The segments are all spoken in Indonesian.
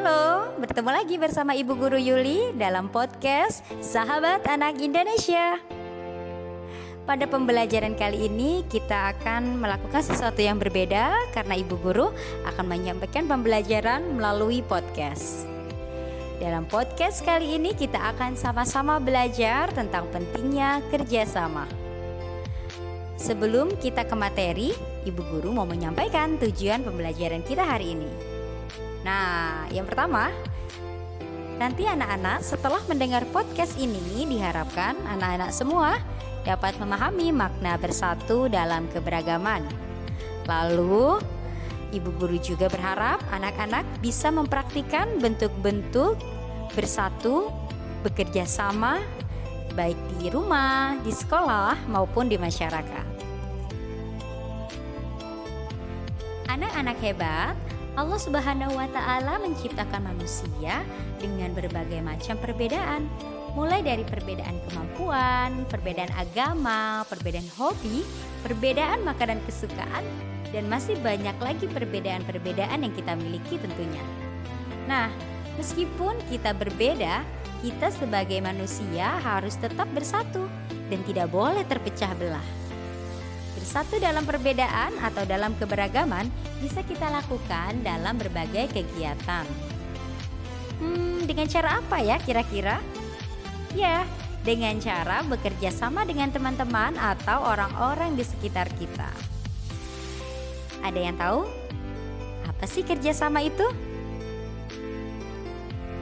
Halo, bertemu lagi bersama Ibu Guru Yuli dalam podcast Sahabat Anak Indonesia. Pada pembelajaran kali ini kita akan melakukan sesuatu yang berbeda karena Ibu Guru akan menyampaikan pembelajaran melalui podcast. Dalam podcast kali ini kita akan sama-sama belajar tentang pentingnya kerjasama. Sebelum kita ke materi, Ibu Guru mau menyampaikan tujuan pembelajaran kita hari ini. Nah, yang pertama, nanti anak-anak setelah mendengar podcast ini diharapkan anak-anak semua dapat memahami makna bersatu dalam keberagaman. Lalu, ibu guru juga berharap anak-anak bisa mempraktikkan bentuk-bentuk bersatu, bekerja sama, baik di rumah, di sekolah, maupun di masyarakat. Anak-anak hebat Allah Subhanahu wa Ta'ala menciptakan manusia dengan berbagai macam perbedaan, mulai dari perbedaan kemampuan, perbedaan agama, perbedaan hobi, perbedaan makanan kesukaan, dan masih banyak lagi perbedaan-perbedaan yang kita miliki tentunya. Nah, meskipun kita berbeda, kita sebagai manusia harus tetap bersatu dan tidak boleh terpecah belah. Bersatu dalam perbedaan atau dalam keberagaman bisa kita lakukan dalam berbagai kegiatan. Hmm, dengan cara apa ya kira-kira? Ya, dengan cara bekerja sama dengan teman-teman atau orang-orang di sekitar kita. Ada yang tahu? Apa sih kerjasama itu?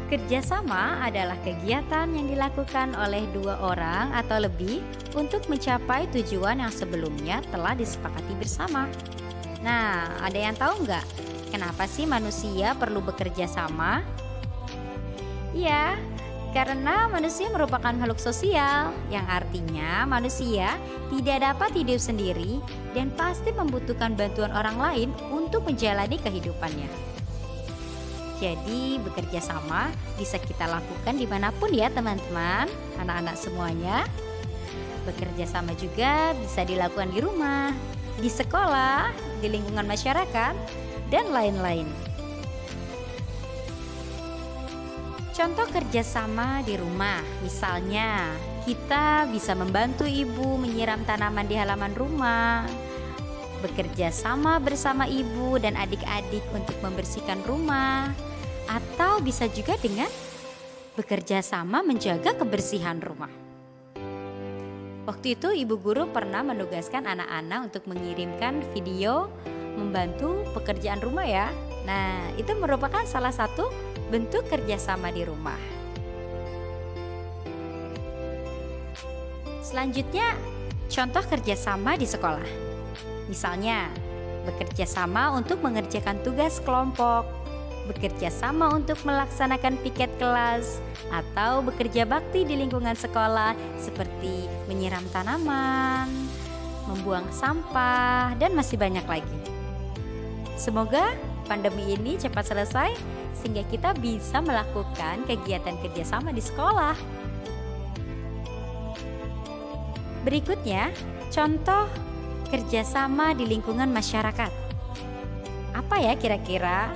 Kerjasama adalah kegiatan yang dilakukan oleh dua orang atau lebih untuk mencapai tujuan yang sebelumnya telah disepakati bersama. Nah, ada yang tahu nggak kenapa sih manusia perlu bekerja sama? Ya, karena manusia merupakan makhluk sosial, yang artinya manusia tidak dapat hidup sendiri dan pasti membutuhkan bantuan orang lain untuk menjalani kehidupannya. Jadi bekerja sama bisa kita lakukan di mana pun ya teman-teman, anak-anak semuanya. Bekerja sama juga bisa dilakukan di rumah, di sekolah, di lingkungan masyarakat, dan lain-lain. Contoh kerjasama di rumah, misalnya kita bisa membantu ibu menyiram tanaman di halaman rumah, bekerja sama bersama ibu dan adik-adik untuk membersihkan rumah, atau bisa juga dengan bekerja sama menjaga kebersihan rumah. Waktu itu ibu guru pernah menugaskan anak-anak untuk mengirimkan video membantu pekerjaan rumah ya. Nah, itu merupakan salah satu bentuk kerjasama di rumah. Selanjutnya, contoh kerjasama di sekolah. Misalnya, bekerja sama untuk mengerjakan tugas kelompok, bekerja sama untuk melaksanakan piket kelas, atau bekerja bakti di lingkungan sekolah seperti menyiram tanaman, membuang sampah, dan masih banyak lagi. Semoga pandemi ini cepat selesai sehingga kita bisa melakukan kegiatan kerjasama di sekolah. Berikutnya, contoh kerjasama di lingkungan masyarakat. Apa ya kira-kira?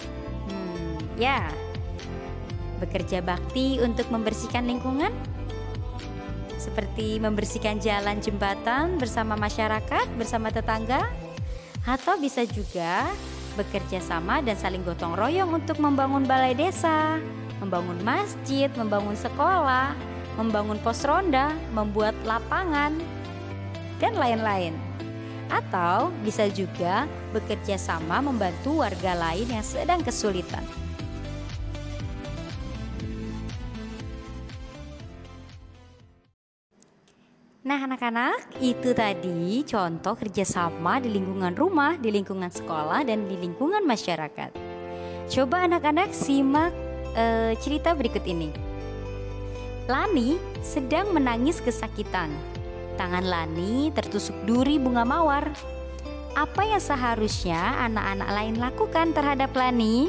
Ya, bekerja bakti untuk membersihkan lingkungan, seperti membersihkan jalan jembatan bersama masyarakat, bersama tetangga, atau bisa juga bekerja sama dan saling gotong royong untuk membangun balai desa, membangun masjid, membangun sekolah, membangun pos ronda, membuat lapangan, dan lain-lain. Atau bisa juga bekerja sama membantu warga lain yang sedang kesulitan. Anak-anak itu tadi contoh kerjasama di lingkungan rumah, di lingkungan sekolah, dan di lingkungan masyarakat. Coba anak-anak simak uh, cerita berikut ini. Lani sedang menangis kesakitan. Tangan Lani tertusuk duri bunga mawar. Apa yang seharusnya anak-anak lain lakukan terhadap Lani?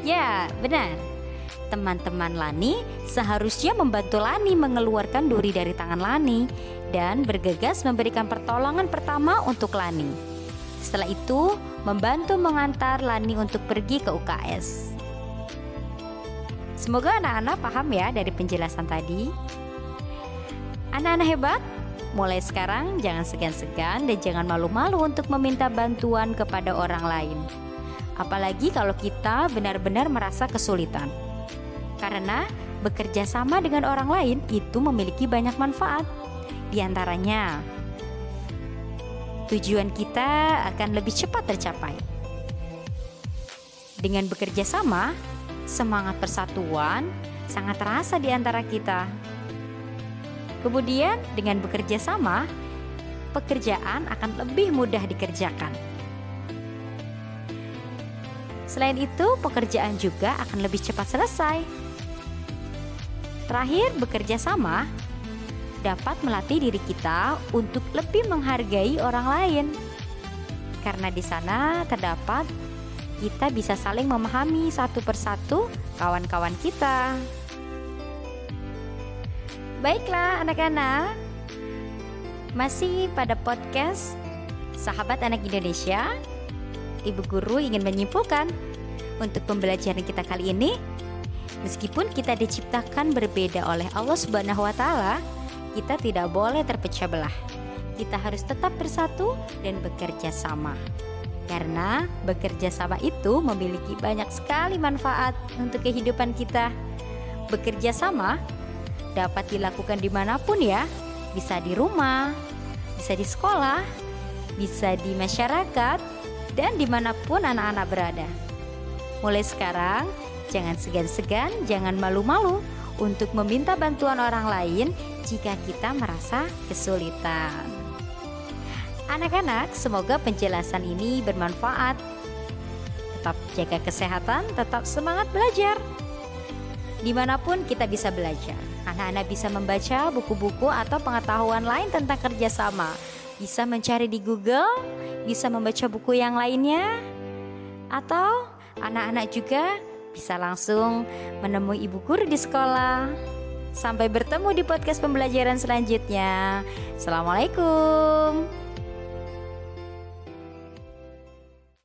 Ya, benar Teman-teman Lani seharusnya membantu Lani mengeluarkan duri dari tangan Lani dan bergegas memberikan pertolongan pertama untuk Lani. Setelah itu, membantu mengantar Lani untuk pergi ke UKS. Semoga anak-anak paham ya dari penjelasan tadi. Anak-anak hebat, mulai sekarang jangan segan-segan dan jangan malu-malu untuk meminta bantuan kepada orang lain. Apalagi kalau kita benar-benar merasa kesulitan. Karena bekerja sama dengan orang lain itu memiliki banyak manfaat. Di antaranya, tujuan kita akan lebih cepat tercapai. Dengan bekerja sama, semangat persatuan sangat terasa di antara kita. Kemudian, dengan bekerja sama, pekerjaan akan lebih mudah dikerjakan. Selain itu, pekerjaan juga akan lebih cepat selesai Terakhir, bekerja sama dapat melatih diri kita untuk lebih menghargai orang lain. Karena di sana terdapat kita bisa saling memahami satu persatu kawan-kawan kita. Baiklah anak-anak, masih pada podcast Sahabat Anak Indonesia, Ibu Guru ingin menyimpulkan untuk pembelajaran kita kali ini Meskipun kita diciptakan berbeda oleh Allah Subhanahu wa taala, kita tidak boleh terpecah belah. Kita harus tetap bersatu dan bekerja sama. Karena bekerja sama itu memiliki banyak sekali manfaat untuk kehidupan kita. Bekerja sama dapat dilakukan di mana pun ya, bisa di rumah, bisa di sekolah, bisa di masyarakat, dan di mana pun anak-anak berada. Mulai sekarang, Jangan segan-segan, jangan malu-malu untuk meminta bantuan orang lain jika kita merasa kesulitan. Anak-anak, semoga penjelasan ini bermanfaat. Tetap jaga kesehatan, tetap semangat belajar. Di mana pun kita bisa belajar, anak-anak bisa membaca buku-buku atau pengetahuan lain tentang kerjasama. Bisa mencari di Google, bisa membaca buku yang lainnya, atau anak-anak juga bisa langsung menemui ibu guru di sekolah. Sampai bertemu di podcast pembelajaran selanjutnya. Assalamualaikum.